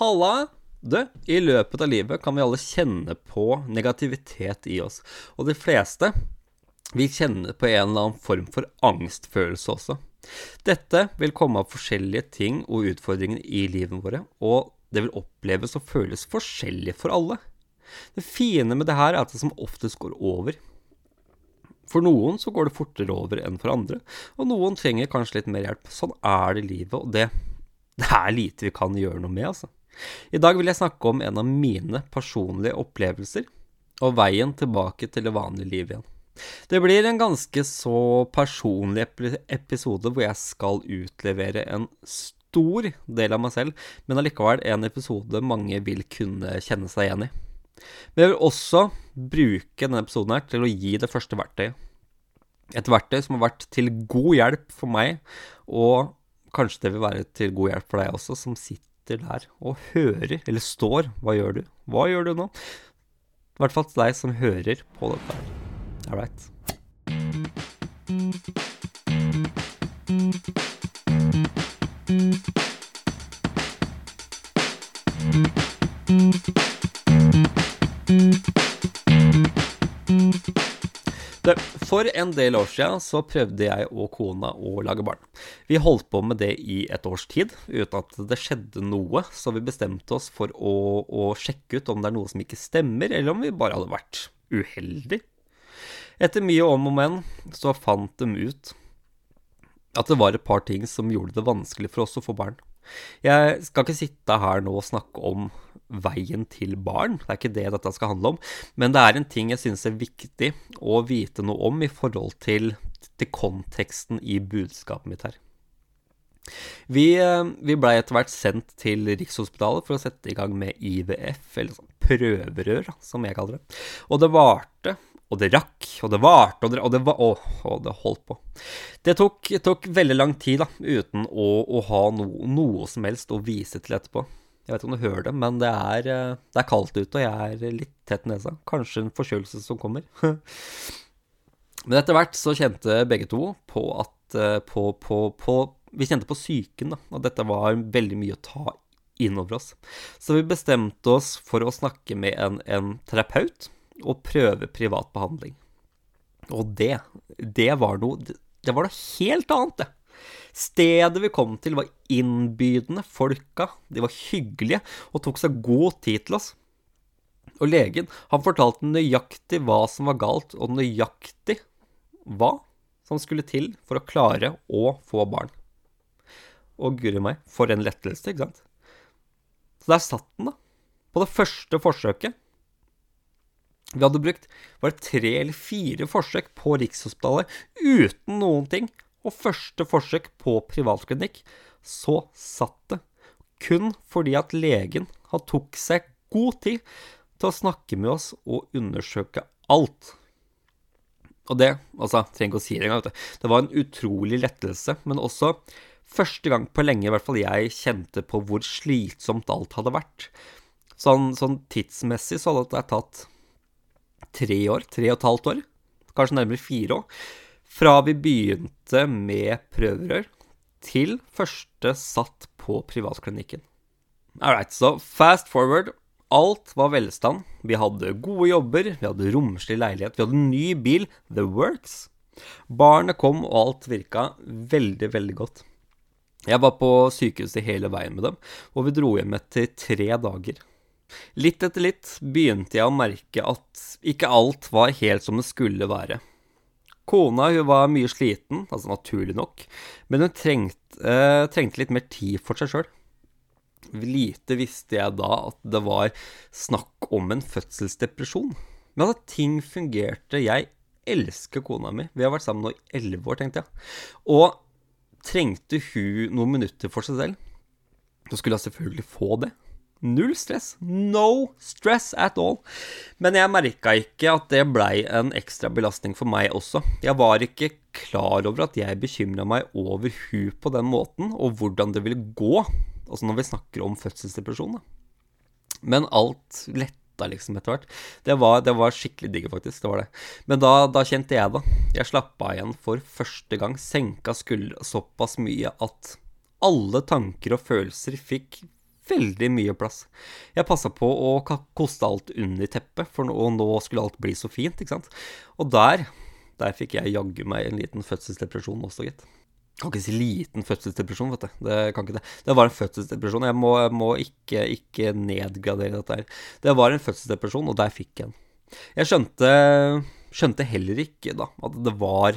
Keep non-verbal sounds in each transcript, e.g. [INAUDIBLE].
Halla! Du, i løpet av livet kan vi alle kjenne på negativitet i oss. Og de fleste, vi kjenner på en eller annen form for angstfølelse også. Dette vil komme av forskjellige ting og utfordringer i livet våre, og det vil oppleves og føles forskjellig for alle. Det fine med det her er at det som oftest går over. For noen så går det fortere over enn for andre, og noen trenger kanskje litt mer hjelp. Sånn er det livet, og det, det er lite vi kan gjøre noe med, altså. I dag vil jeg snakke om en av mine personlige opplevelser, og veien tilbake til det vanlige livet igjen. Det blir en ganske så personlig episode hvor jeg skal utlevere en stor del av meg selv, men allikevel en episode mange vil kunne kjenne seg igjen i. Men jeg vil også bruke denne episoden her til å gi det første verktøyet. Et verktøy som har vært til god hjelp for meg, og kanskje det vil være til god hjelp for deg også, som sitter der og hører, eller står. Hva gjør du? Hva gjør du nå? I hvert fall til deg som hører på dette her. All right. For en del år siden så prøvde jeg og kona å lage barn. Vi holdt på med det i et års tid uten at det skjedde noe, så vi bestemte oss for å, å sjekke ut om det er noe som ikke stemmer, eller om vi bare hadde vært uheldig. Etter mye om og men så fant de ut at det var et par ting som gjorde det vanskelig for oss å få barn. Jeg skal ikke sitte her nå og snakke om veien til barn, det er ikke det dette skal handle om, men det er en ting jeg synes er viktig å vite noe om i forhold til, til konteksten i budskapet mitt her. Vi, eh, vi blei etter hvert sendt til Rikshospitalet for å sette i gang med IVF, eller sånn prøverør, som jeg kaller det. Og det varte, og det rakk, og det varte, og det, og det, var, og, og det holdt på. Det tok, tok, veldig lang tid, da, uten å, å ha no, noe som helst å vise til etterpå. Jeg vet ikke om du hører det, men det er, eh, det er kaldt ute, og jeg er litt tett nesa. Kanskje en forkjølelse som kommer. [LAUGHS] men etter hvert så kjente begge to på at eh, på, på, på, Vi kjente på psyken, da, at dette var veldig mye å ta innover oss. Så vi bestemte oss for å snakke med en, en terapeut og prøve privat behandling. Og det, det var noe Det var noe helt annet, det. Stedet vi kom til, var innbydende. Folka, de var hyggelige og tok seg god tid til oss. Og legen, han fortalte nøyaktig hva som var galt, og nøyaktig hva som skulle til for å klare å få barn. Og guri meg, for en lettelse, ikke sant? Så der satt den, da. På det første forsøket. Vi hadde brukt var det tre eller fire forsøk på Rikshospitalet uten noen ting og første forsøk på privatklinikk, så satt det. Kun fordi at legen han tok seg god tid til å snakke med oss og undersøke alt. Og det, altså, trenger ikke å si det engang. Det var en utrolig lettelse, men også første gang på lenge i hvert fall jeg kjente på hvor slitsomt alt hadde vært. Sånn, sånn tidsmessig så hadde det tatt tre år, tre og et halvt år, kanskje nærmere fire år fra vi begynte med prøverør, til første satt på privatklinikken. All right, så fast forward. Alt var velstand. Vi hadde gode jobber, vi hadde romslig leilighet, vi hadde ny bil, The Works. Barnet kom, og alt virka veldig, veldig godt. Jeg var på sykehuset hele veien med dem, og vi dro hjem etter tre dager. Litt etter litt begynte jeg å merke at ikke alt var helt som det skulle være. Kona hun var mye sliten, altså naturlig nok, men hun trengte, eh, trengte litt mer tid for seg sjøl. Lite visste jeg da at det var snakk om en fødselsdepresjon. Men altså, ting fungerte. Jeg elsker kona mi. Vi har vært sammen nå i elleve år, tenkte jeg. Og trengte hun noen minutter for seg selv, så skulle hun selvfølgelig få det. Null stress. No stress at all. Men jeg merka ikke at det blei en ekstra belastning for meg også. Jeg var ikke klar over at jeg bekymra meg over hun på den måten, og hvordan det ville gå. Altså når vi snakker om fødselsdepresjon, da. Men alt letta liksom etter hvert. Det var, det var skikkelig digg, faktisk. Det var det. Men da, da kjente jeg det. Jeg slappa igjen for første gang. Senka skuldra såpass mye at alle tanker og følelser fikk veldig mye plass. Jeg passa på å koste alt under teppet, for nå, nå, skulle alt bli så fint, ikke sant. Og der, der fikk jeg jaggu meg en liten fødselsdepresjon også, gitt. Jeg kan ikke si liten fødselsdepresjon, vet du. Det kan ikke det. Det var en fødselsdepresjon. Jeg må, jeg må ikke, ikke, nedgradere dette her. Det var en fødselsdepresjon, og der fikk jeg den. Jeg skjønte, skjønte heller ikke da at det var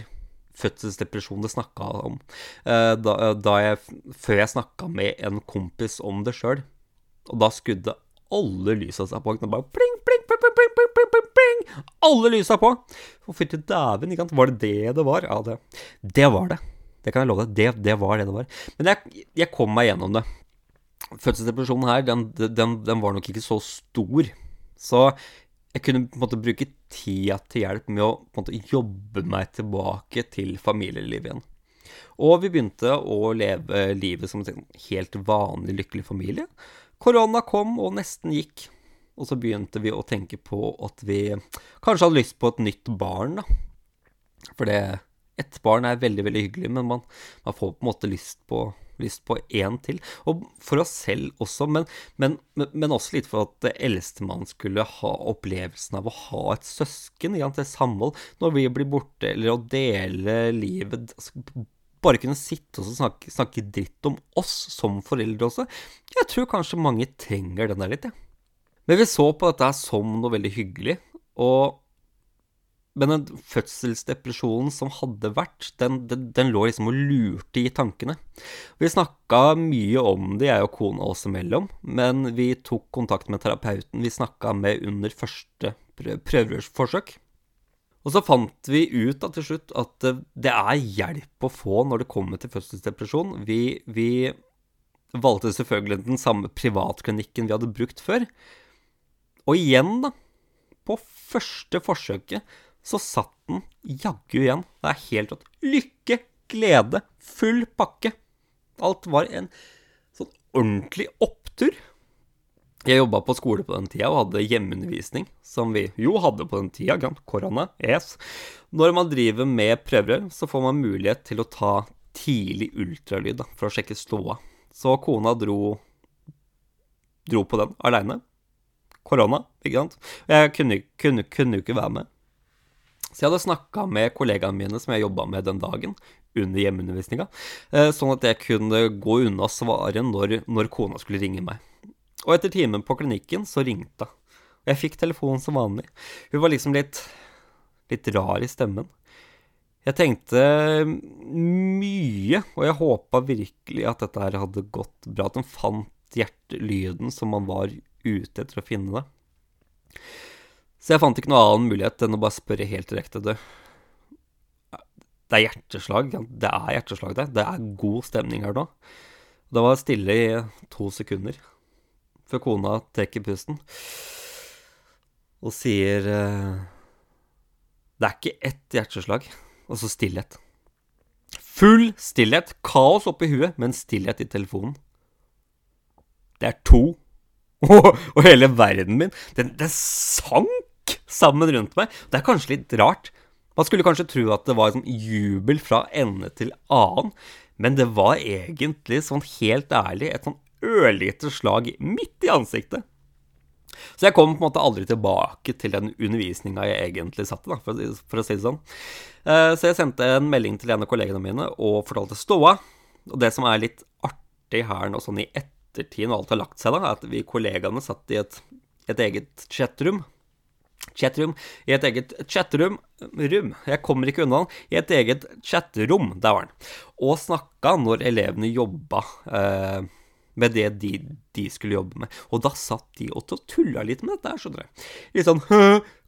fødselsdepresjon det snakka om. Eh, da, da jeg, før jeg snakka med en kompis om det sjøl. Og da skudde alle lysa seg på. Bare pling, pling, pling, pling, pling, pling, pling, pling. Alle lysa på! Og fytti dæven, var det det det var? Ja, det, det var det. Det kan jeg love deg. Det, det var det det var. Men jeg, jeg kom meg gjennom det. Fødselsdepresjonen her, den, den, den var nok ikke så stor. Så jeg kunne på en måte bruke tida til hjelp med å måte jobbe meg tilbake til familielivet igjen. Og vi begynte å leve livet som en helt vanlig lykkelig familie. Korona kom og nesten gikk. Og så begynte vi å tenke på at vi kanskje hadde lyst på et nytt barn, da. For det Ett barn er veldig, veldig hyggelig, men man, man får på en måte lyst på lyst på én til. Og for oss selv også, men, men, men også litt for at eldstemann skulle ha opplevelsen av å ha et søsken, i et samhold, når vi blir borte, eller å dele livet altså, bare kunne sitte og snakke, snakke, dritt om oss som foreldre også. Jeg tror kanskje mange trenger den der litt, jeg. Ja. Men vi så på dette som noe veldig hyggelig, og men den fødselsdepresjonen som hadde vært, den, den, den lå liksom og lurte i tankene. Vi snakka mye om det, jeg og kona oss imellom, men vi tok kontakt med terapeuten vi snakka med under første prøveforsøk. Og så fant vi ut da til slutt at det er hjelp å få når det kommer til fødselsdepresjon. Vi, vi valgte selvfølgelig den samme privatklinikken vi hadde brukt før. Og igjen, da, på første forsøket så satt den jaggu igjen. Det er helt rått. Lykke, glede, full pakke. Alt var en sånn ordentlig opptur. Jeg jobba på skole på den tida og hadde hjemmeundervisning, som vi jo hadde på den tida. Korona, yes. Når man driver med prøverør, så får man mulighet til å ta tidlig ultralyd da, for å sjekke ståa. Så kona dro, dro på den aleine. Korona, ikke sant. Jeg kunne, kunne, kunne ikke være med. Så jeg hadde snakka med kollegaene mine som jeg jobba med den dagen, under hjemmeundervisninga, eh, sånn at jeg kunne gå unna svaret når, når kona skulle ringe meg. Og etter timen på klinikken så ringte hun. Og jeg fikk telefonen som vanlig. Hun var liksom litt, litt rar i stemmen. Jeg tenkte mye, og jeg håpa virkelig at dette her hadde gått bra. At hun fant hjertelyden som man var ute etter å finne det. Så jeg fant ikke noe annen mulighet enn å bare spørre helt direkte. Det, det er hjerteslag. Det er hjerteslag, det. Det er god stemning her nå. Det var stille i to sekunder før kona trekker pusten og sier eh, Det er ikke ett hjerteslag, og så stillhet. Full stillhet. Kaos oppi huet, men stillhet i telefonen. Det er to. [LAUGHS] og hele verden min, den, den sank sammen rundt meg. Det er kanskje litt rart. Man skulle kanskje tro at det var sånn jubel fra ende til annen, men det var egentlig, sånn helt ærlig, et sånn ørlite slag midt i ansiktet. Så jeg kom på en måte aldri tilbake til den undervisninga jeg egentlig satt i, for, for, å si det sånn. Eh, så jeg sendte en melding til en av kollegene mine og fortalte ståa. Og det som er litt artig her nå, sånn i ettertid, når alt har lagt seg, da, er at vi kollegaene satt i et, et eget chatrom Chatrom. I et eget chatrom rum. Jeg kommer ikke unna den. I et eget chatrom, der var den. Og snakka når elevene jobba eh, med det de, de, skulle jobbe med. Og da satt de og tulla litt med dette, skjønner du. Litt sånn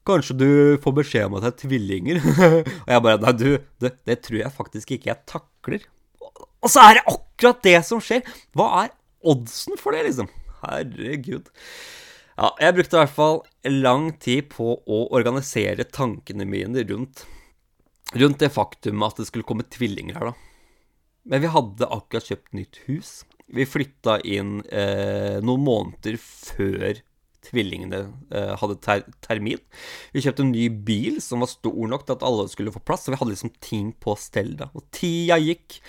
Kanskje du får beskjed om at det er tvillinger? [LAUGHS] og jeg bare Nei, du, det, det tror jeg faktisk ikke jeg takler. Og så er det akkurat det som skjer! Hva er oddsen for det, liksom? Herregud. Ja, jeg brukte i hvert fall lang tid på å organisere tankene mine rundt, rundt det faktum at det skulle komme tvillinger her, da. Men vi hadde akkurat kjøpt nytt hus. Vi flytta inn eh, noen måneder før tvillingene eh, hadde ter termin. Vi kjøpte en ny bil som var stor nok til at alle skulle få plass, så vi hadde liksom ting på stell da. Og tida gikk,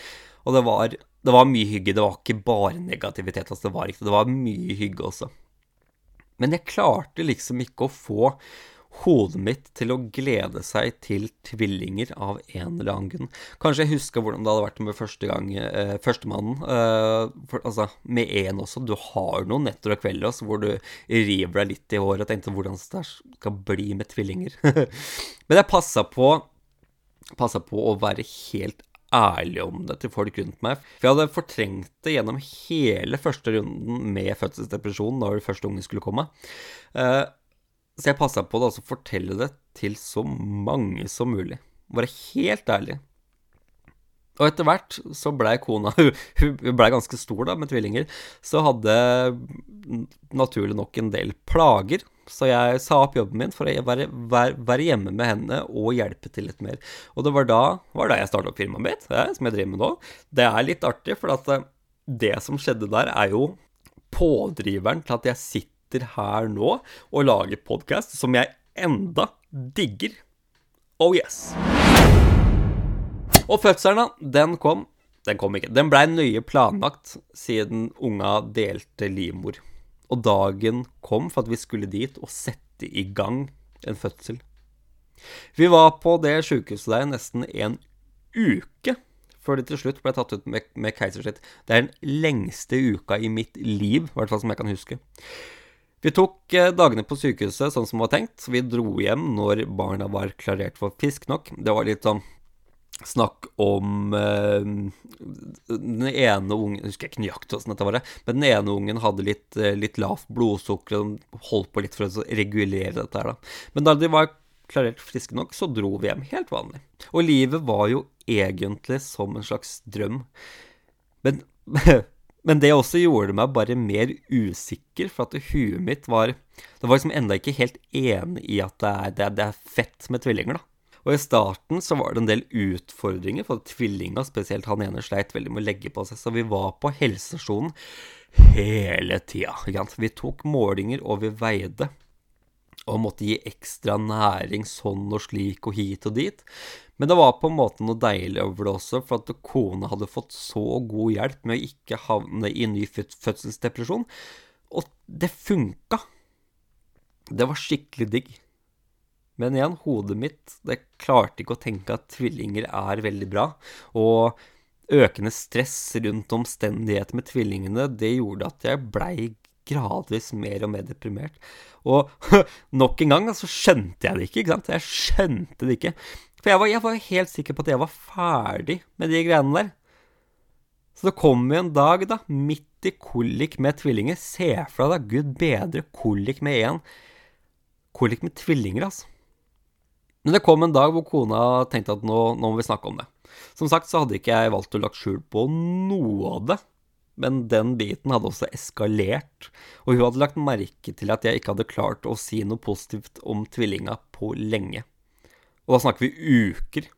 og det var, det var mye hygge. Det var ikke bare negativitet. Altså, det var ikke det. Var mye hygge også. Men jeg klarte liksom ikke å få hodet mitt til å glede seg til tvillinger av en eller annen grunn. Kanskje jeg husker hvordan det hadde vært med første gang, eh, førstemannen. Eh, for, altså, med én også. Du har noen netter og kvelder også, hvor du river deg litt i håret og tenkte hvordan det skal bli med tvillinger. [LAUGHS] Men jeg passa på, på å være helt ærlig om det til folk rundt meg. For jeg hadde fortrengt det gjennom hele første runden med fødselsdepresjon når første unge skulle komme. Uh, så jeg passa på å å fortelle det til så mange som mulig. Være helt ærlig. Og etter hvert så blei kona [LAUGHS] Hun blei ganske stor, da, med tvillinger. Så hadde naturlig nok en del plager. Så jeg sa opp jobben min for å være, være, være hjemme med henne og hjelpe til litt mer. Og det var da, var da jeg starta opp firmaet mitt, ja, som jeg driver med nå. Det er litt artig, for at eh, det som skjedde der, er jo pådriveren til at jeg sitter her nå og lager podkast som jeg enda digger. Oh yes. Og fødselen, da, den kom. Den kom ikke. Den blei nøye planlagt siden unga delte livmor. Og dagen kom for at vi skulle dit og sette i gang en fødsel. Vi var på det sjukehuset der nesten en uke før det til slutt ble tatt ut med, med keisersnitt. Det er den lengste uka i mitt liv, i hvert fall som jeg kan huske. Vi tok eh, dagene på sykehuset sånn som det var tenkt. Vi dro hjem når barna var klarert for fisk nok. Det var litt sånn snakk om eh, Den ene ungen Jeg husker ikke nøyaktig åssen dette var, men den ene ungen hadde litt, uh, litt lavt blodsukker og holdt på litt for å regulere dette her, da. Men da de var klarert friske nok, så dro vi hjem helt vanlig. Og livet var jo egentlig som en slags drøm. Men, [LAUGHS] men det også gjorde meg bare mer usikker, for at huet mitt var Det var liksom enda ikke helt enig i at det er, det er, det er fett med tvillinger, da. Og i starten så var det en del utfordringer, for tvillinga, spesielt han ene, sleit veldig med å legge på seg. Så vi var på helsestasjonen hele tida. Vi tok målinger, og vi veide. Og måtte gi ekstra næring sånn og slik og hit og dit. Men det var på en måte noe deilig over det også, for at kona hadde fått så god hjelp med å ikke havne i ny fødselsdepresjon. Og det funka. Det var skikkelig digg. Men igjen, hodet mitt det klarte ikke å tenke at tvillinger er veldig bra. Og økende stress rundt omstendigheter med tvillingene, det gjorde at jeg blei gradvis mer og mer deprimert. Og [LAUGHS] nok en gang så altså, skjønte jeg det ikke, ikke sant. Jeg skjønte det ikke. For jeg var, jeg var helt sikker på at jeg var ferdig med de greiene der. Så det kom jo en dag, da, midt i kolik med tvillinger. Se for deg, da, gud bedre kolik med én. Kolik med tvillinger, altså. Men det kom en dag hvor kona tenkte at nå, nå, må vi snakke om det. Som sagt så hadde ikke jeg valgt å lagt skjul på noe av det. Men den biten hadde også eskalert, og hun hadde lagt merke til at jeg ikke hadde klart å si noe positivt om tvillinga på lenge. Og da snakker vi uker.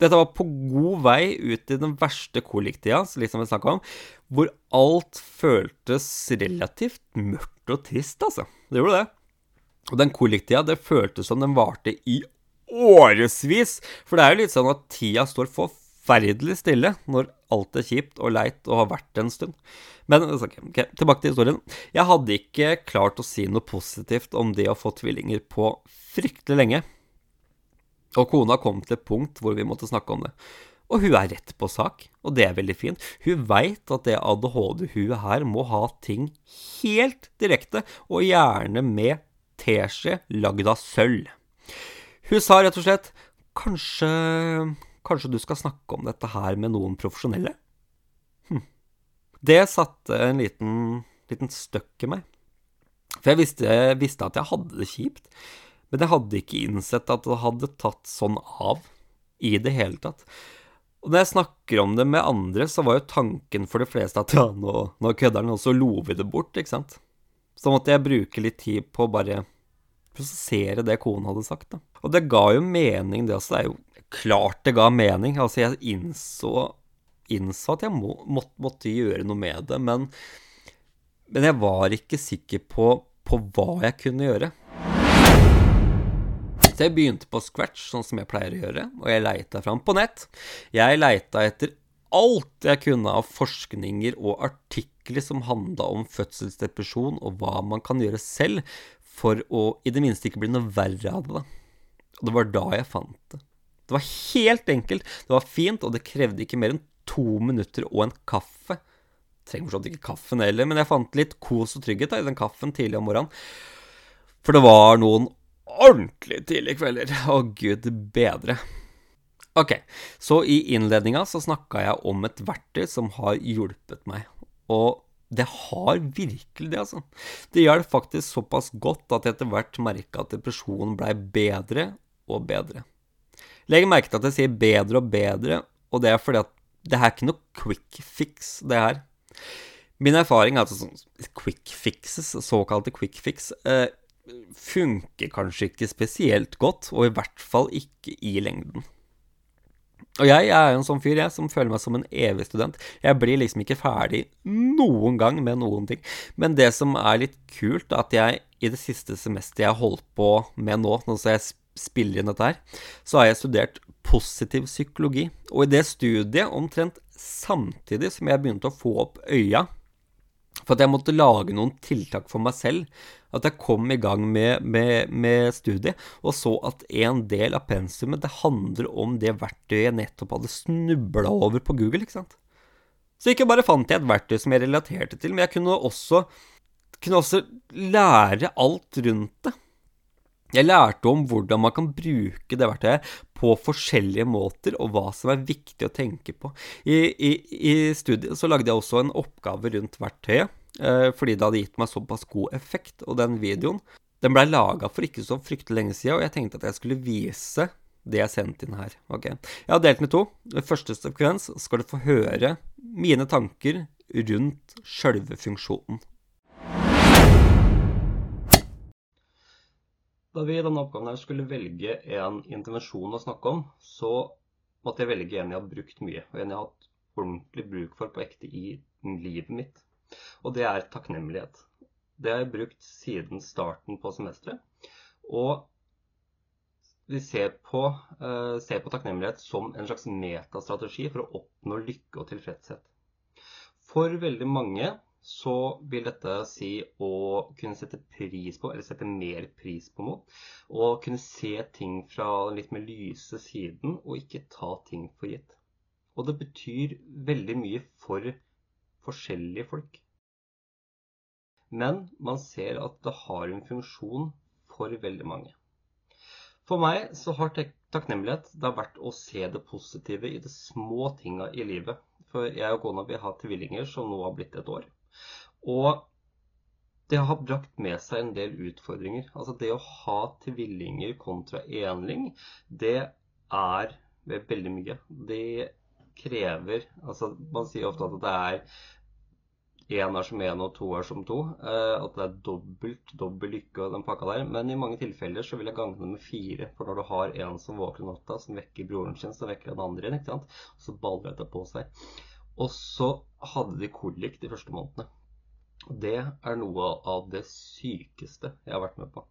Dette var på god vei ut i den verste koliktida, liksom vi snakka om, hvor alt føltes relativt mørkt og trist, altså. Det gjorde det. Og den koliktida, det føltes som den varte i årevis. For det er jo litt sånn at tida står forferdelig stille når alt er kjipt og leit og har vært en stund. Men okay, tilbake til historien. Jeg hadde ikke klart å si noe positivt om det å få tvillinger på fryktelig lenge. Og kona kom til et punkt hvor vi måtte snakke om det. Og hun er rett på sak, og det er veldig fint. Hun veit at det ADHD-huet her må ha ting helt direkte, og gjerne med teskje lagd av sølv. Hun sa rett og slett kanskje, kanskje du skal snakke om dette her med noen profesjonelle? Hm. Det satte en liten, liten støkk i meg. For jeg visste, visste, at jeg hadde det kjipt, men jeg hadde ikke innsett at det hadde tatt sånn av i det hele tatt. Og når jeg snakker om det med andre, så var jo tanken for de fleste at ja, nå, nå kødder han, og så lo vi det bort, ikke sant. Så måtte jeg bruke litt tid på bare prosessere det kona hadde sagt, da. Og det ga jo mening, det også. Det er jo klart det ga mening. Altså, jeg innså, innså at jeg må, måtte, måtte, gjøre noe med det, men, men jeg var ikke sikker på, på hva jeg kunne gjøre. Så jeg begynte på scratch, sånn som jeg pleier å gjøre, og jeg leita fram på nett. Jeg leita etter alt jeg kunne av forskninger og artikler som handla om fødselsdepresjon, og hva man kan gjøre selv for å i det minste ikke bli noe verre av det. Og det var da jeg fant det. Det var helt enkelt, det var fint, og det krevde ikke mer enn to minutter og en kaffe. Trenger forstått ikke kaffen heller, men jeg fant litt kos og trygghet da, i den kaffen tidlig om morgenen. For det var noen ordentlig tidlige kvelder. Å, gud bedre. Ok, så i innledninga så snakka jeg om et verktøy som har hjulpet meg. Og det har virkelig det, altså. Det hjalp faktisk såpass godt at jeg etter hvert merka at depresjonen blei bedre og bedre. Legg merke til at jeg sier bedre og bedre, og det er fordi at det her er ikke noe quick fix, det her. Min erfaring er at sånn quick fixes, såkalte quick fix, eh, funker kanskje ikke spesielt godt, og i hvert fall ikke i lengden. Og jeg, jeg er jo en sånn fyr, jeg, som føler meg som en evig student. Jeg blir liksom ikke ferdig noen gang med noen ting. Men det som er litt kult, er at jeg i det siste semesteret jeg holdt på med nå, nå som jeg spiller inn dette her, så har jeg studert positiv psykologi. Og i det studiet, omtrent samtidig som jeg begynte å få opp øya for at jeg måtte lage noen tiltak for meg selv. At jeg kom i gang med, med, med studiet, og så at en del av pensumet det handler om det verktøyet jeg nettopp hadde snubla over på Google. ikke sant? Så ikke bare fant jeg et verktøy som jeg relaterte til, men jeg kunne også, kunne også lære alt rundt det. Jeg lærte om hvordan man kan bruke det verktøyet på forskjellige måter, og hva som er viktig å tenke på. I, i, i studiet så lagde jeg også en oppgave rundt verktøyet, fordi det hadde gitt meg såpass god effekt. Og den videoen den blei laga for ikke så fryktelig lenge siden, og jeg tenkte at jeg skulle vise det jeg sendte inn her. Ok, Jeg har delt i to. I første sekvens skal du få høre mine tanker rundt sjølve funksjonen. Da vi i denne oppgaven her skulle velge en intervensjon å snakke om, så måtte jeg velge en jeg har brukt mye, og en jeg har hatt ordentlig bruk for på ekte i livet mitt. Og det er takknemlighet. Det har jeg brukt siden starten på semesteret. Og vi ser på, uh, ser på takknemlighet som en slags metastrategi for å oppnå lykke og tilfredshet. For veldig mange så vil dette si å kunne sette pris på, eller sette mer pris på noe. Og kunne se ting fra litt mer lyse siden, og ikke ta ting for gitt. Og det betyr veldig mye for forskjellige folk. Men man ser at det har en funksjon for veldig mange. For meg så har takknemlighet det har vært å se det positive i de små tinga i livet. For jeg og kona vi har tvillinger som nå har blitt et år. Og det har brakt med seg en del utfordringer. Altså det å ha tvillinger kontra enling, det er veldig mye. Det krever Altså man sier ofte at det er én er som én og to er som to. Eh, at det er dobbelt, dobbel lykke og den pakka der. Men i mange tilfeller så vil jeg gange med fire. For når du har en som våkner natta, som vekker broren sin, så vekker den andre inn. ikke sant? Og så baller det på seg. Og så hadde de kolikk de første månedene. Det er noe av det sykeste jeg har vært med på.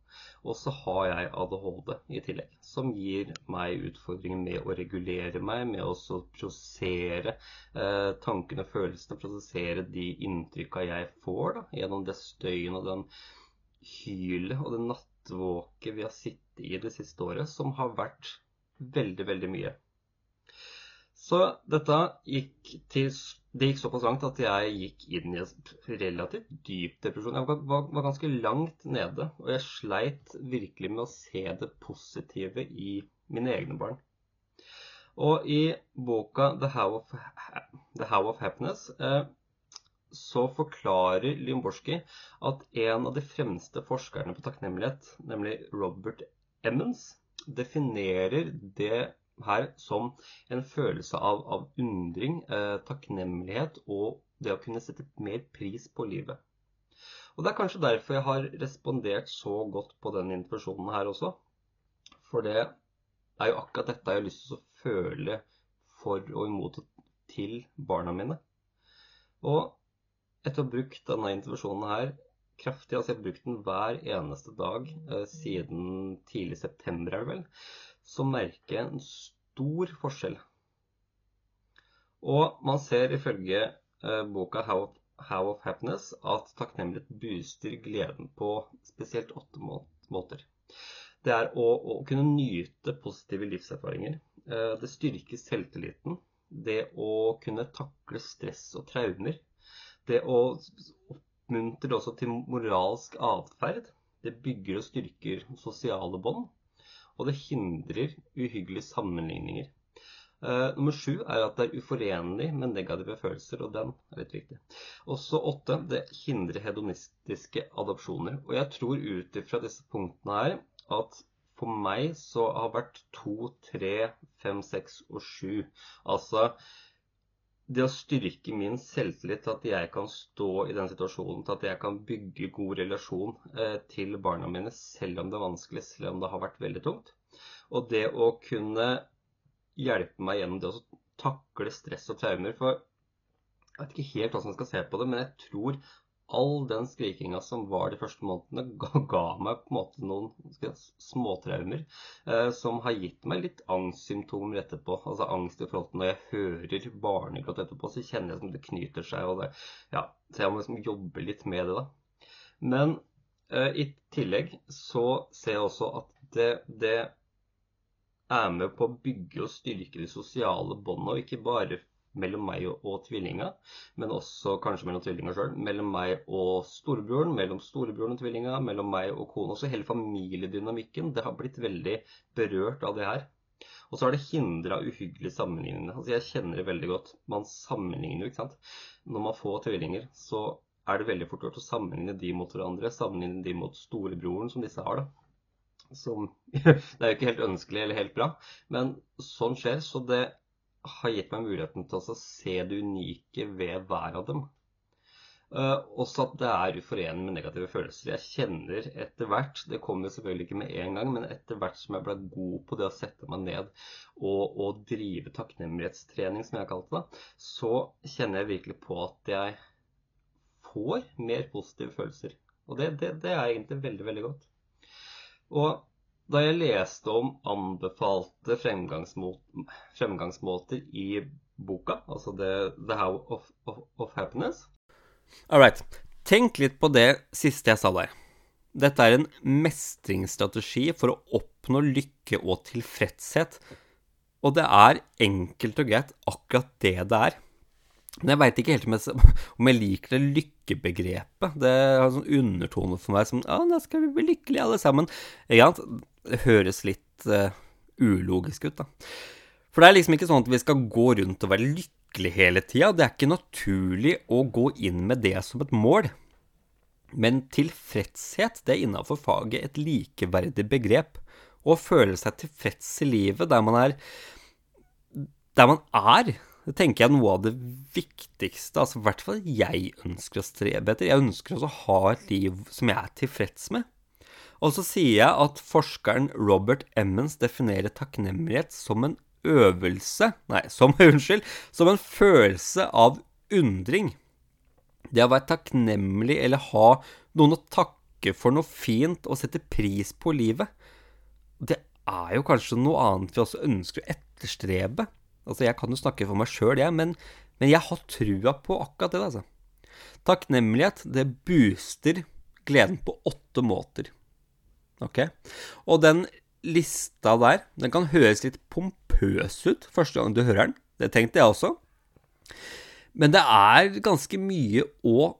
Og så har jeg ADHD i tillegg, som gir meg utfordringer med å regulere meg, med å prosessere eh, tankene og følelsene, prosessere de inntrykka jeg får da, gjennom det støyen og den hylet og det nattvåket vi har sittet i det siste året, som har vært veldig, veldig mye. Så dette gikk til det gikk såpass langt at jeg gikk inn i en relativt dyp depresjon. Jeg var, var, ganske langt nede, og jeg sleit virkelig med å se det positive i mine egne barn. Og i boka 'The How of, The How of Happiness' eh, så forklarer Lymborski at en av de fremste forskerne på takknemlighet, nemlig Robert Emmons, definerer det her som en følelse av, av undring, eh, takknemlighet og det å kunne sette mer pris på livet. Og Det er kanskje derfor jeg har respondert så godt på den invitasjonen her også. For det er jo akkurat dette jeg har lyst til å føle for og imot til barna mine. Og etter å ha brukt denne intervensjonen her kraftig, altså jeg har brukt den hver eneste dag eh, siden tidlig september, er det vel, så merker jeg en stor forskjell. Og man ser ifølge uh, boka How of, How of, Happiness at takknemlighet booster gleden på spesielt åtte måter. Det er å, å, kunne nyte positive livserfaringer. Uh, det styrker selvtilliten. Det å kunne takle stress og traumer. Det å oppmuntre også til moralsk atferd. Det bygger og styrker sosiale bånd. Og det hindrer uhyggelige sammenligninger. Uh, nummer sju er at det er uforenlig med negative følelser, og den er litt viktig. Også åtte, det hindrer hedonistiske adopsjoner. Og jeg tror ut ifra disse punktene her at for meg så har vært to, tre, fem, seks og sju Altså det å styrke min selvtillit til at jeg kan stå i den situasjonen, til at jeg kan bygge god relasjon eh, til barna mine selv om det er vanskelig, selv om det har vært veldig tungt. Og det å kunne hjelpe meg gjennom det å takle stress og traumer. For jeg vet ikke helt hvordan jeg skal se på det, men jeg tror all den skrikinga som var de første månedene, [LAUGHS] ga, ga meg på en måte noen småtraumer eh, som har gitt meg litt angstsymptomer etterpå. Altså angst i forhold til når jeg hører barnegråt etterpå, så kjenner jeg som det knyter seg. det, ja, Så jeg må liksom jobbe litt med det, da. Men eh, i tillegg så ser jeg også at det, det er med på å bygge og styrke de sosiale båndene, og ikke bare mellom meg og, tvillinga, men også kanskje mellom tvillinga sjøl. Mellom meg og storebroren, mellom storebroren og tvillinga, mellom meg og kona. Også hele familiedynamikken. Det har blitt veldig berørt av det her. Og så har det hindra uhyggelige sammenligninger. Altså, jeg kjenner det veldig godt. Man sammenligner jo, ikke sant. Når man får tvillinger, så er det veldig fort gjort å sammenligne de mot hverandre. Sammenligne de mot storebroren, som disse har, da som [LAUGHS] Det er jo ikke helt ønskelig eller helt bra, men sånn skjer. Så det har gitt meg muligheten til å se det unike ved hver av dem. Uh, også at det er uforenlig med negative følelser. Jeg kjenner etter hvert, det kommer selvfølgelig ikke med en gang, men etter hvert som jeg ble god på det å sette meg ned og, og drive takknemlighetstrening, som jeg har kalt det, så kjenner jeg virkelig på at jeg får mer positive følelser. Og det, det, det er egentlig veldig, veldig godt. Og da jeg leste om anbefalte fremgangsmåter i boka, altså The, the How of, of, of Happiness All right. Tenk litt på det siste jeg sa der. Dette er en mestringsstrategi for å oppnå lykke og tilfredshet. Og det er enkelt og greit akkurat det det er. Men jeg veit ikke helt om jeg, [LAUGHS] om jeg, liker det lykkebegrepet. Det har en sånn undertone for meg som Ja, da skal vi bli lykkelige alle sammen. Det høres litt uh, ulogisk ut, da. For det er liksom ikke sånn at vi skal gå rundt og være lykkelige hele tida. Det er ikke naturlig å gå inn med det som et mål. Men tilfredshet, det er innafor faget et likeverdig begrep. Å føle seg tilfreds i livet der man er Der man er det tenker jeg er noe av det viktigste, altså i hvert fall jeg ønsker å strebe etter. Jeg ønsker også å ha et liv som jeg er tilfreds med. Og så sier jeg at forskeren Robert Emmons definerer takknemlighet som en øvelse Nei, som, [LAUGHS] unnskyld, som en følelse av undring. Det å være takknemlig eller ha noen å takke for noe fint og sette pris på livet, det er jo kanskje noe annet vi også ønsker å etterstrebe. Altså, jeg kan jo snakke for meg sjøl, jeg, men, men, jeg har trua på akkurat det, altså. Takknemlighet, det booster gleden på åtte måter. Ok? Og den lista der, den kan høres litt pompøs ut første gang du hører den. Det tenkte jeg også. Men det er ganske mye å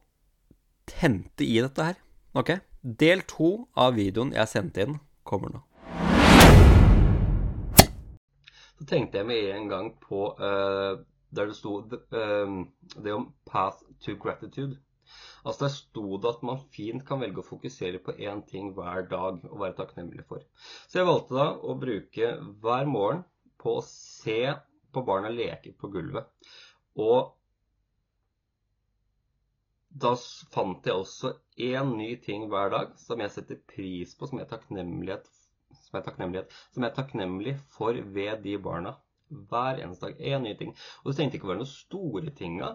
hente i dette her. Ok? Del to av videoen jeg sendte inn, kommer nå. Så tenkte jeg med en gang på uh, der det sto uh, det om 'path to gratitude'. Altså Der sto det at man fint kan velge å fokusere på én ting hver dag og være takknemlig for. Så jeg valgte da å bruke hver morgen på å se på barna leke på gulvet. Og da fant jeg også én ny ting hver dag som jeg setter pris på, som jeg er som er som er takknemlig for ved de barna. Hver eneste dag. Én ny ting. Og det trengte ikke å være noen store tinga,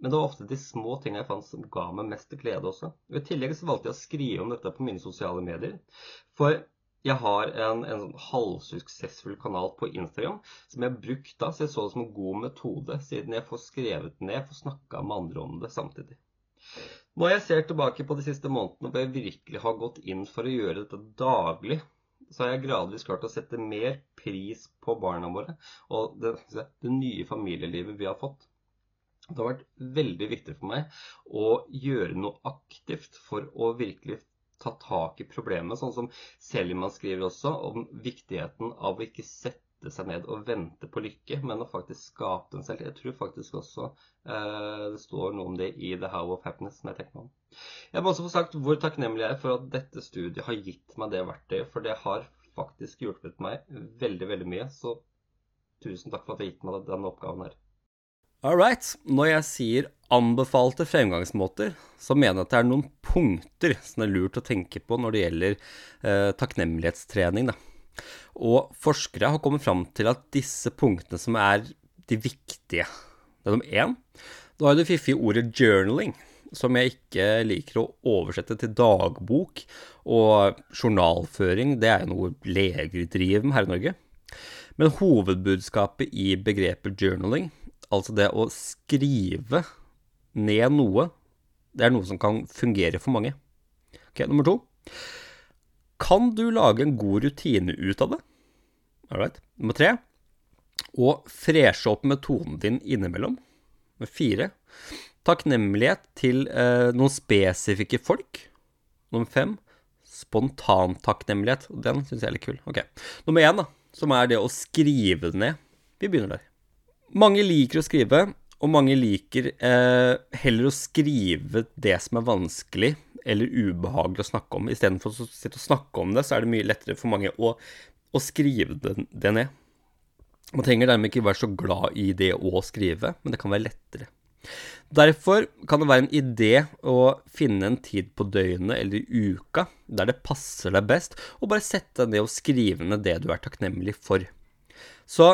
men det var ofte de små tingene jeg fant som ga meg mest glede også. Og I tillegg så valgte jeg å skrive om dette på mine sosiale medier. For jeg har en, en sånn halvsuksessfull kanal på Instagram som jeg har brukt da, så jeg så det som en god metode, siden jeg får skrevet ned, får snakka med andre om det samtidig. Når jeg ser tilbake på de siste månedene hvor jeg virkelig har gått inn for å gjøre dette daglig, så har jeg gradvis klart å sette mer pris på barna våre og det, det nye familielivet vi har fått. Det har vært veldig viktig for meg å gjøre noe aktivt for å virkelig ta tak i problemet, sånn som Selman skriver også, om viktigheten av å ikke sette seg ned og vente på lykke, men å faktisk skape den selv. Jeg tror faktisk også eh, det står noe om det i The How of Happiness. som Jeg tenker om. Jeg må også få sagt hvor takknemlig jeg er for at dette studiet har gitt meg det verktøyet, for det har faktisk hjulpet meg veldig, veldig mye. Så tusen takk for at du har gitt meg denne oppgaven her. All right. Når jeg sier anbefalte fremgangsmåter, så mener jeg at det er noen punkter som er lurt å tenke på når det gjelder eh, takknemlighetstrening. Da. Og forskere har kommet fram til at disse punktene som er de viktige Det er nummer én. Da har du det fiffige ordet 'journaling', som jeg ikke liker å oversette til dagbok. Og journalføring, det er noe leger driver med her i Norge. Men hovedbudskapet i begrepet 'journaling' Altså det å skrive ned noe, det er noe som kan fungere for mange. Ok, Nummer to. Kan du lage en god rutine ut av det? Alright. Nummer tre. Å freshe opp metoden din innimellom. Nummer fire. Takknemlighet til eh, noen spesifikke folk. Nummer fem. Spontantakknemlighet. Den syns jeg er litt kul. Ok. Nummer én, da, som er det å skrive det ned. Vi begynner der. Mange liker å skrive, og mange liker eh, heller å skrive det som er vanskelig eller ubehagelig å snakke om. Istedenfor å sitte og snakke om det, så er det mye lettere for mange å, å skrive det, det, ned. Man trenger dermed ikke være så glad i det å skrive, men det kan være lettere. Derfor kan det være en idé å finne en tid på døgnet eller i uka der det passer deg best, og bare sette deg ned og skrive ned det du er takknemlig for. Så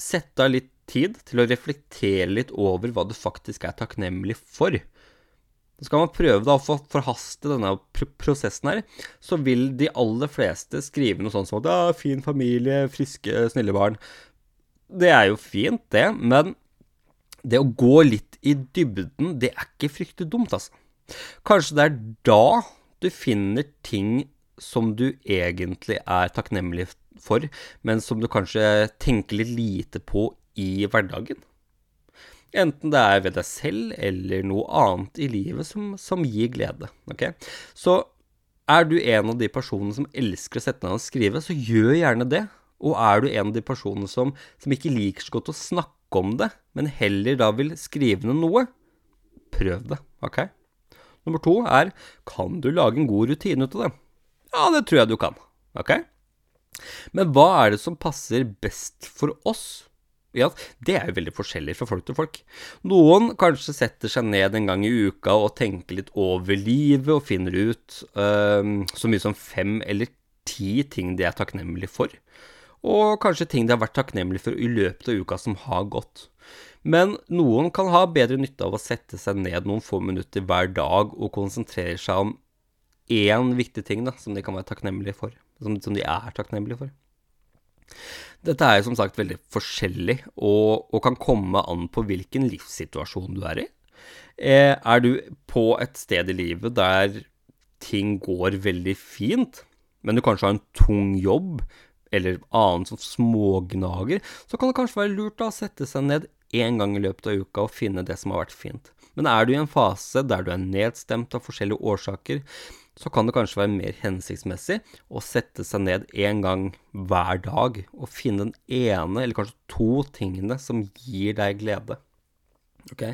sett av litt tid til å reflektere litt over hva du faktisk er takknemlig for. Så skal man prøve da å forhaste denne prosessen her, så vil de aller fleste skrive noe sånt som at ja, 'fin familie, friske, snille barn'. Det er jo fint, det, men det å gå litt i dybden, det er ikke fryktelig dumt, altså. Kanskje det er da du finner ting som du egentlig er takknemlig for, men som du kanskje tenker litt lite på i hverdagen. Enten det er ved deg selv eller noe annet i livet som, som gir glede. Okay? Så er du en av de personene som elsker å sette ned og skrive, så gjør gjerne det. Og er du en av de personene som, som ikke liker så godt å snakke om det, men heller da vil skrive ned noe, prøv det. ok? Nummer to er kan du lage en god rutine ut av det? Ja, det tror jeg du kan. ok? Men hva er det som passer best for oss? Ja, det er jo veldig forskjellig fra folk til folk. Noen kanskje setter seg ned en gang i uka og tenker litt over livet og finner ut uh, så mye som fem eller ti ting de er takknemlige for. Og kanskje ting de har vært takknemlige for i løpet av uka som har gått. Men noen kan ha bedre nytte av å sette seg ned noen få minutter hver dag og konsentrere seg om én viktig ting da, som de kan være takknemlige for. Som, som de er takknemlige for. Dette er jo som sagt veldig forskjellig, og, og, kan komme an på hvilken livssituasjon du er i. Eh, er du på et sted i livet der ting går veldig fint, men du kanskje har en tung jobb, eller annen sånn smågnager, så kan det kanskje være lurt da, å sette seg ned én gang i løpet av uka og finne det som har vært fint. Men er du i en fase der du er nedstemt av forskjellige årsaker, så kan det kanskje være mer hensiktsmessig å sette seg ned én gang hver dag og finne den ene, eller kanskje to tingene som gir deg glede. Ok?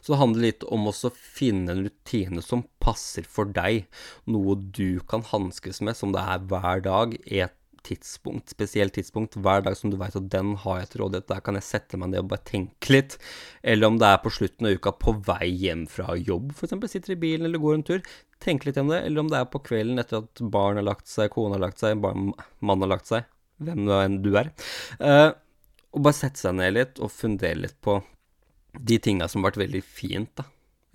Så det handler litt om å finne en rutine som passer for deg, noe du kan hanskes med som det er hver dag, et tidspunkt, spesielt tidspunkt, hver dag som du veit at den har jeg til rådighet, der kan jeg sette meg ned og bare tenke litt. Eller om det er på slutten av uka på vei hjem fra jobb, f.eks. sitter i bilen eller går en tur, tenke litt om det. Eller om det er på kvelden etter at barn har lagt seg, kone har lagt seg, barn, mann har lagt seg, hvem nå enn du er. Uh, og bare sette seg ned litt og fundere litt på de tinga som har vært veldig fint, da.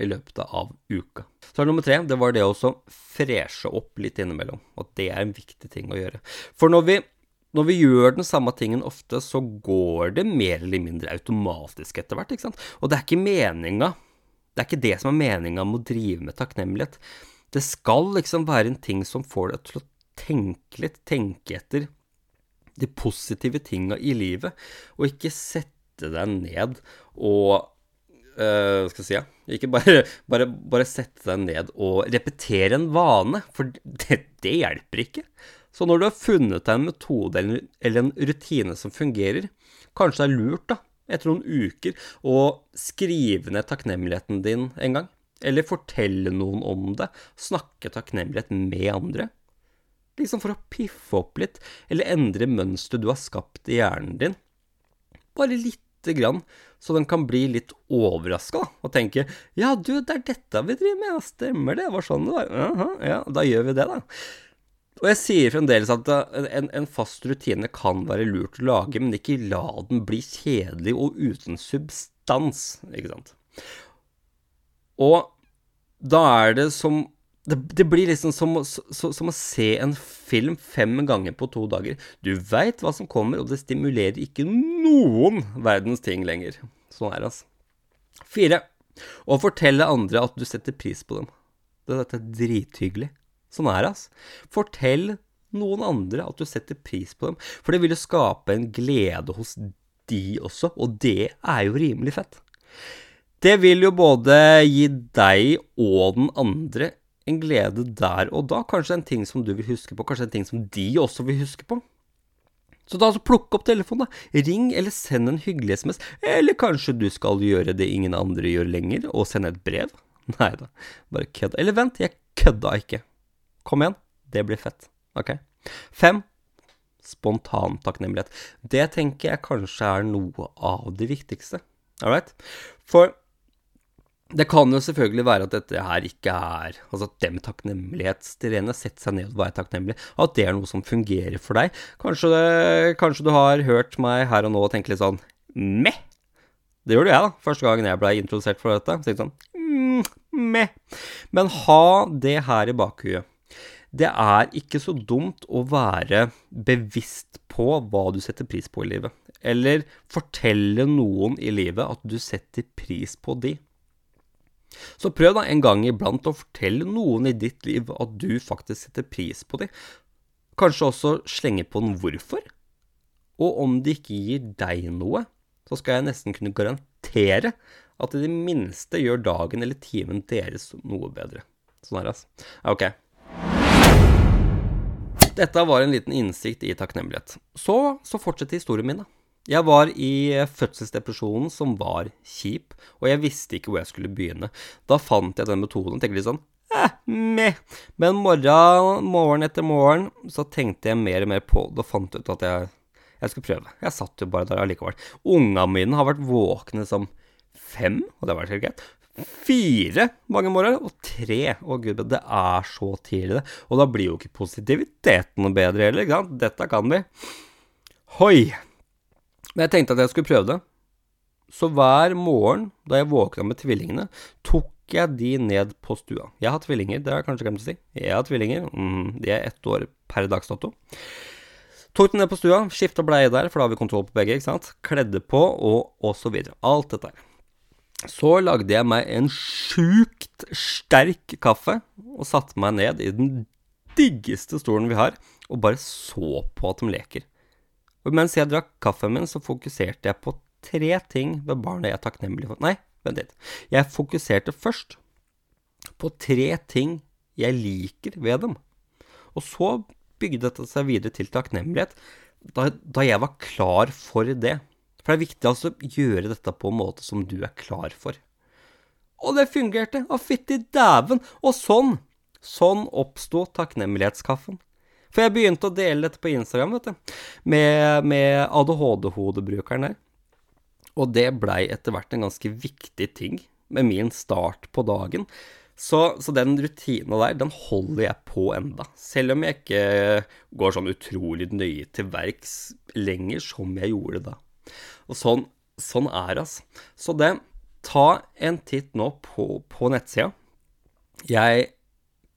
i løpet av uka. Så er nummer tre, det var det å freshe opp litt innimellom. At det er en viktig ting å gjøre. For når vi, når vi gjør den samme tingen ofte, så går det mer eller mindre automatisk etter hvert, ikke sant. Og det er ikke meninga Det er ikke det som er meninga med å drive med takknemlighet. Det skal liksom være en ting som får deg til å tenke litt, tenke etter de positive tinga i livet, og ikke sette deg ned og uh, skal jeg si, ja, ikke bare, bare, bare, sette deg ned og repetere en vane, for det, det, hjelper ikke. Så når du har funnet deg en metode eller, en rutine som fungerer, kanskje det er lurt, da, etter noen uker, å skrive ned takknemligheten din en gang. Eller fortelle noen om det. Snakke takknemlighet med andre. Liksom for å piffe opp litt, eller endre mønsteret du har skapt i hjernen din. Bare lite grann, så den kan bli litt overraska og tenke 'Ja, du, det er dette vi driver med, ja, stemmer det, var sånn det var'. Aha, ja, da gjør vi det, da. Og jeg sier fremdeles at en, en, fast rutine kan være lurt å lage, men ikke la den bli kjedelig og uten substans, ikke sant. Og da er det som det, det, blir liksom som, som, som, å se en film fem ganger på to dager. Du veit hva som kommer, og det stimulerer ikke noen verdens ting lenger. Sånn er det, altså. Fire. Å fortelle andre at du setter pris på dem. Dette er drithyggelig. Sånn er det, altså. Fortell noen andre at du setter pris på dem, for det vil jo skape en glede hos de også, og det er jo rimelig fett. Det vil jo både gi deg og den andre en glede der og da. Kanskje en ting som du vil huske på, kanskje en ting som de også vil huske på. Så da altså plukk opp telefonen, da. Ring eller send en hyggelig SMS. Eller kanskje du skal gjøre det ingen andre gjør lenger, og sende et brev. [LAUGHS] Nei da, bare kødd. Eller vent, jeg kødda ikke. Kom igjen, det blir fett. Ok. Fem. Spontan takknemlighet. Det tenker jeg kanskje er noe av det viktigste. All right? For det kan jo selvfølgelig være at dette her ikke er Altså at det med takknemlighetstrene, sette seg ned og være takknemlig, at det er noe som fungerer for deg. Kanskje, det, kanskje du har hørt meg her og nå og tenkt litt sånn meh. Det gjorde jeg, da. Første gangen jeg ble introdusert for dette. Så sånn mm, meh. Men ha det her i bakhuet. Det er ikke så dumt å være bevisst på hva du setter pris på i livet. Eller fortelle noen i livet at du setter pris på de. Så prøv da en gang iblant å fortelle noen i ditt liv at du faktisk setter pris på dem. Kanskje også slenge på en hvorfor. Og om de ikke gir deg noe, så skal jeg nesten kunne garantere at det i det minste gjør dagen eller timen deres noe bedre. Sånn er det, altså. Ok. Dette var en liten innsikt i takknemlighet. Så, så fortsetter historien min, da. Jeg var i fødselsdepresjonen som var kjip, og jeg visste ikke hvor jeg skulle begynne. Da fant jeg den metoden tenkte litt sånn eh, meh. Men morgen, morgen etter morgen så tenkte jeg mer og mer på det og fant ut at jeg, jeg skulle prøve. Jeg satt jo bare der allikevel. Unga mine har vært våkne som fem, og det har vært helt greit. Fire mange morgener, og tre. Å gud, det er så tidlig, det. Og da blir jo ikke positiviteten noe bedre heller, ikke sant. Dette kan vi. Hoi. Men jeg tenkte at jeg skulle prøve det. Så hver morgen da jeg våkna med tvillingene, tok jeg de ned på stua. Jeg har tvillinger, det har jeg kanskje glemt å si. Jeg har tvillinger, mm, de er ett år per dags dato. Tok dem ned på stua, skifta bleie der, for da har vi kontroll på begge, ikke sant. Kledde på, og, og så videre. Alt dette. Så lagde jeg meg en sjukt sterk kaffe, og satte meg ned i den diggeste stolen vi har, og bare så på at de leker. Og mens jeg drakk kaffen min, så fokuserte jeg på tre ting ved barnet jeg er takknemlig for. Nei, vent litt. Jeg fokuserte først på tre ting jeg liker ved dem. Og så bygde dette seg videre til takknemlighet da, da, jeg var klar for det. For det er viktig altså å gjøre dette på en måte som du er klar for. Og det fungerte! Å, fytti dæven! Og sånn, sånn oppsto takknemlighetskaffen. For jeg begynte å dele dette på Instagram, vet du, med, med ADHD-hodebrukeren der. Og det blei etter hvert en ganske viktig ting med min start på dagen. Så, så den rutina der, den holder jeg på enda. Selv om jeg ikke går sånn utrolig nøye til verks lenger som jeg gjorde da. Og sånn, sånn er det, altså. Så det ta en titt nå på, på nettsida. Jeg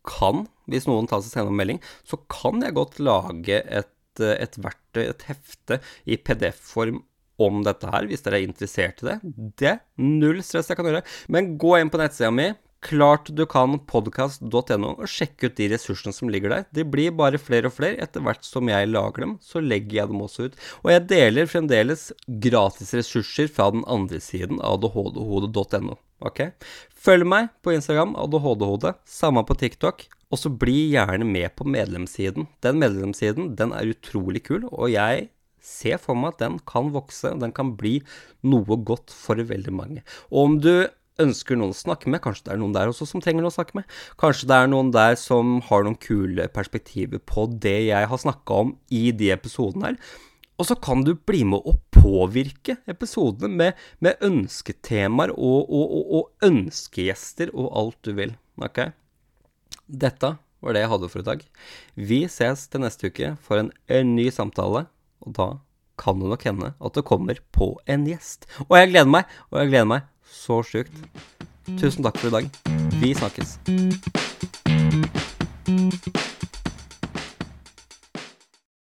kan, hvis noen tar seg sender en melding, så kan jeg godt lage et, et verktøy, et hefte, i PDF-form om dette her, hvis dere er interessert i det. Det er null stress jeg kan gjøre. Men gå inn på nettsida mi, Klart og sjekk ut de ressursene som ligger der. De blir bare flere og flere. Etter hvert som jeg lager dem, så legger jeg dem også ut. Og jeg deler fremdeles gratis ressurser fra den andre siden, adhhdhode.no. Ok? Følg meg på Instagram, adhhdhode. Samme på TikTok. Og så bli gjerne med på medlemssiden. Den medlemssiden, den er utrolig kul, og jeg ser for meg at den kan vokse, den kan bli noe godt for veldig mange. Og om du ønsker noen å snakke med. Kanskje det er noen der også som trenger noen å snakke med. Kanskje det er noen der som har noen kule perspektiver på det jeg har snakka om i de episodene her. Og så kan du bli med å påvirke episodene med, med ønsketemaer og, og, og, og, ønskegjester og alt du vil. Ok? Dette var det jeg hadde for i dag. Vi ses til neste uke for en, en ny samtale, og da kan det nok hende at det kommer på en gjest. Og jeg gleder meg, og jeg gleder meg så sjukt. Tusen takk for i dag. Vi snakkes.